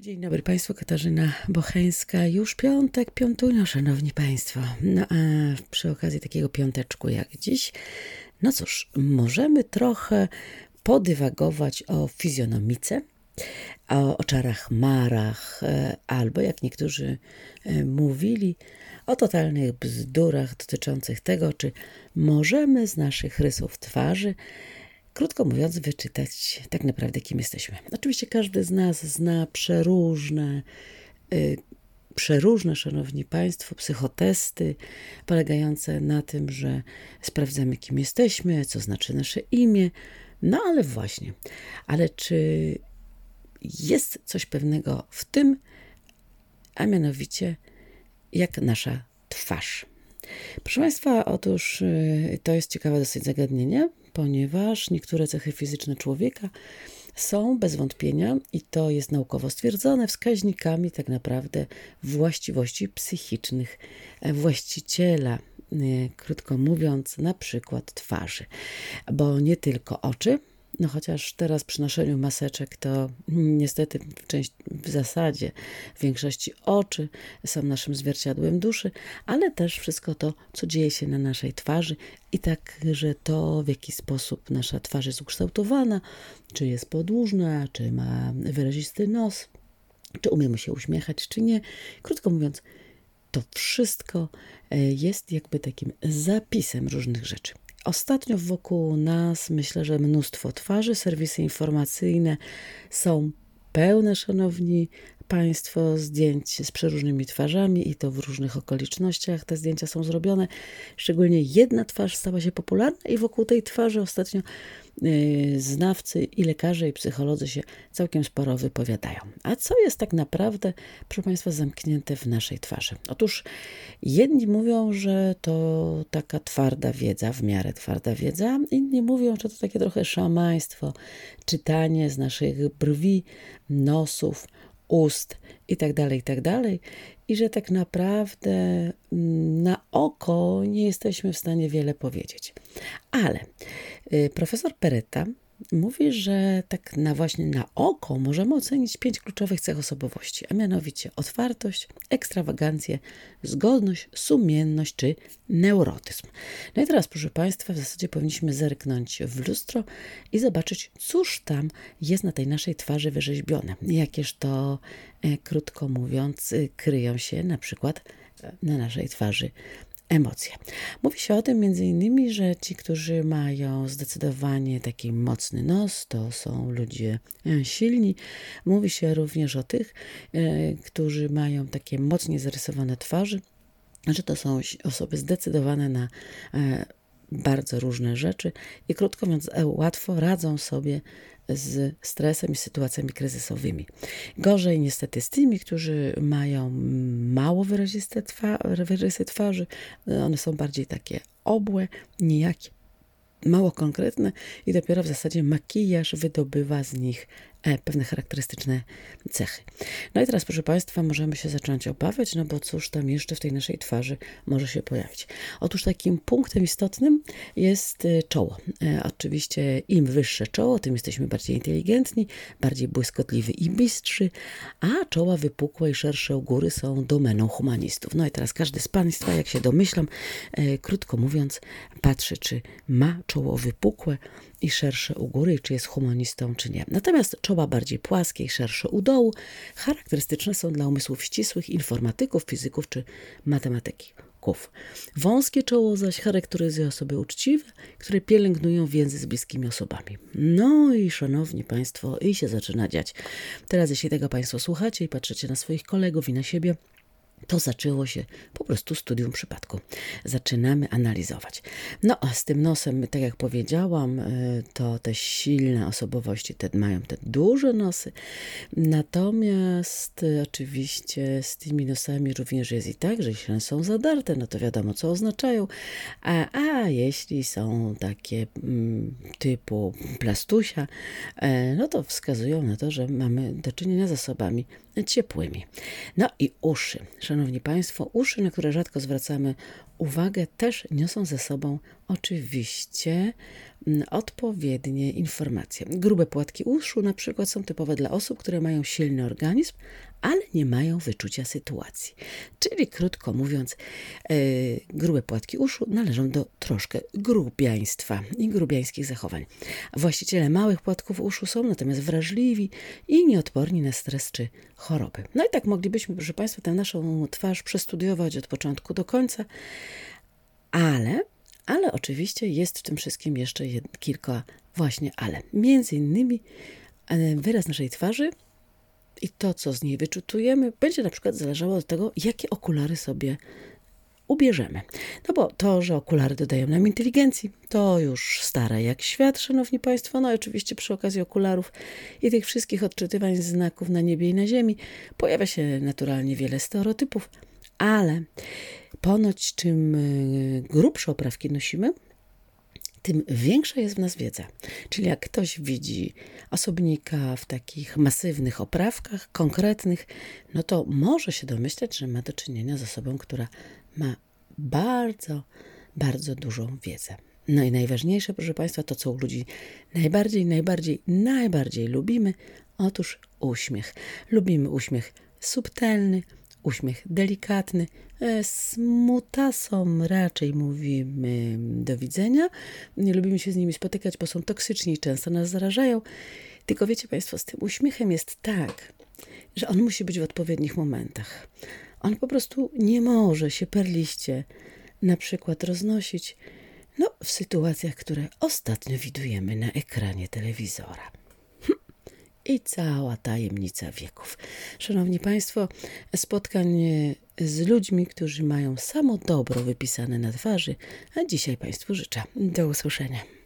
Dzień dobry Państwu, Katarzyna Bocheńska. Już piątek, piątunio, Szanowni Państwo. No a przy okazji takiego piąteczku jak dziś, no cóż, możemy trochę podywagować o fizjonomice, o oczarach marach, e, albo jak niektórzy e, mówili, o totalnych bzdurach dotyczących tego, czy możemy z naszych rysów twarzy krótko mówiąc, wyczytać tak naprawdę, kim jesteśmy. Oczywiście każdy z nas zna przeróżne, y, przeróżne, szanowni państwo, psychotesty polegające na tym, że sprawdzamy, kim jesteśmy, co znaczy nasze imię. No ale właśnie, ale czy jest coś pewnego w tym, a mianowicie jak nasza twarz. Proszę Państwa, otóż y, to jest ciekawe dosyć zagadnienie, ponieważ niektóre cechy fizyczne człowieka są bez wątpienia, i to jest naukowo stwierdzone, wskaźnikami tak naprawdę właściwości psychicznych właściciela, e, krótko mówiąc, na przykład twarzy, bo nie tylko oczy, no chociaż teraz przy noszeniu maseczek to niestety w, części, w zasadzie w większości oczy są naszym zwierciadłem duszy, ale też wszystko to, co dzieje się na naszej twarzy i także to, w jaki sposób nasza twarz jest ukształtowana, czy jest podłużna, czy ma wyrazisty nos, czy umiemy się uśmiechać, czy nie. Krótko mówiąc, to wszystko e, jest jakby takim zapisem różnych rzeczy. Ostatnio wokół nas myślę, że mnóstwo twarzy, serwisy informacyjne są pełne, szanowni Państwo, zdjęć z przeróżnymi twarzami i to w różnych okolicznościach te zdjęcia są zrobione. Szczególnie jedna twarz stała się popularna i wokół tej twarzy ostatnio Y, znawcy i lekarze i psycholodzy się całkiem sporo wypowiadają. A co jest tak naprawdę, proszę Państwa, zamknięte w naszej twarzy? Otóż jedni mówią, że to taka twarda wiedza, w miarę twarda wiedza, inni mówią, że to takie trochę szamaństwo, czytanie z naszych brwi, nosów, ust i tak dalej, i tak. I że tak naprawdę mm, na oko nie jesteśmy w stanie wiele powiedzieć. Ale y, profesor Peretta mówi, że tak na właśnie na oko możemy ocenić pięć kluczowych cech osobowości, a mianowicie otwartość, ekstrawagancję, zgodność, sumienność czy neurotyzm. No i teraz, proszę Państwa, w zasadzie powinniśmy zerknąć w lustro i zobaczyć, cóż tam jest na tej naszej twarzy wyrzeźbione. Jakież to, e, krótko mówiąc, y, kryją się na przykład e, na naszej twarzy emocje. Mówi się o tym między innymi, że ci, którzy mają zdecydowanie taki mocny nos, to są ludzie e, silni. Mówi się również o tych, e, którzy mają takie mocnie zarysowane twarze, że to są osoby zdecydowane na e, bardzo różne rzeczy i krótko mówiąc, łatwo radzą sobie z stresem i sytuacjami kryzysowymi. Gorzej niestety z tymi, którzy mają mało wyraziste twa wyrazy twarzy, one są bardziej takie obłe, nijakie, mało konkretne i dopiero w zasadzie makijaż wydobywa z nich pewne charakterystyczne cechy. No i teraz, proszę Państwa, możemy się zacząć obawiać, no bo cóż tam jeszcze w tej naszej twarzy może się pojawić. Otóż takim punktem istotnym jest e, czoło. E, oczywiście im wyższe czoło, tym jesteśmy bardziej inteligentni, bardziej błyskotliwi i bystrzy, a czoła wypukłe i szersze u góry są domeną humanistów. No i teraz każdy z Państwa, jak się domyślam, krótko mówiąc, patrzy, czy ma czoło wypukłe, i szersze u góry, czy jest humanistą, czy nie. Natomiast czoła bardziej płaskie i szersze u dołu charakterystyczne są dla umysłów ścisłych, informatyków, fizyków czy matematyków. Wąskie czoło zaś charakteryzuje osoby uczciwe, które pielęgnują więzy z bliskimi osobami. No i szanowni Państwo, i się zaczyna dziać. Teraz jeśli tego Państwo słuchacie i patrzycie na swoich kolegów i na siebie, to zaczęło się po prostu studium przypadku. Zaczynamy analizować. No a z tym nosem, tak jak powiedziałam, e, to te silne osobowości te mają te duże nosy. Natomiast e, oczywiście z tymi nosami również jest i tak, że jeśli one są zadarte, no to wiadomo co oznaczają. A, a jeśli są takie mm, typu plastusia, e, no to wskazują na to, że mamy do czynienia z osobami ciepłymi. No i uszy. Szanowni Państwo, uszy, na które rzadko zwracamy uwagę też niosą ze sobą oczywiście mm, odpowiednie informacje. Grube płatki uszu na przykład są typowe dla osób, które mają silny organizm, ale nie mają wyczucia sytuacji. Czyli krótko mówiąc, yy, grube płatki uszu należą do troszkę grubiaństwa i grubiańskich zachowań. Właściciele małych płatków uszu są natomiast wrażliwi i nieodporni na stres czy choroby. No i tak moglibyśmy, proszę Państwa, tę naszą twarz przestudiować od początku do końca, ale ale oczywiście jest w tym wszystkim jeszcze kilka właśnie ale. Między innymi e, wyraz naszej twarzy i to, co z niej wyczutujemy, będzie na przykład zależało od tego, jakie okulary sobie ubierzemy. No bo to, że okulary dodają nam inteligencji, to już stare jak świat, szanowni państwo. No oczywiście przy okazji okularów i tych wszystkich odczytywań znaków na niebie i na ziemi pojawia się naturalnie wiele stereotypów, ale ponoć czym y, grubsze oprawki nosimy, tym większa jest w nas wiedza. Czyli jak ktoś widzi osobnika w takich masywnych oprawkach, konkretnych, no to może się domyśleć, że ma do czynienia z osobą, która ma bardzo, bardzo dużą wiedzę. No i najważniejsze, proszę Państwa, to co u ludzi najbardziej, najbardziej, najbardziej lubimy, otóż uśmiech. Lubimy uśmiech subtelny, uśmiech delikatny. E, Smutasom raczej mówimy do widzenia. Nie lubimy się z nimi spotykać, bo są toksyczni i często nas zarażają. Tylko wiecie Państwo, z tym uśmiechem jest tak, że on musi być w odpowiednich momentach. On po prostu nie może się perliście na przykład roznosić no, w sytuacjach, które ostatnio widujemy na ekranie telewizora i cała tajemnica wieków. Szanowni Państwo, spotkań z ludźmi, którzy mają samo dobro wypisane na twarzy, a dzisiaj Państwu życzę. Do usłyszenia.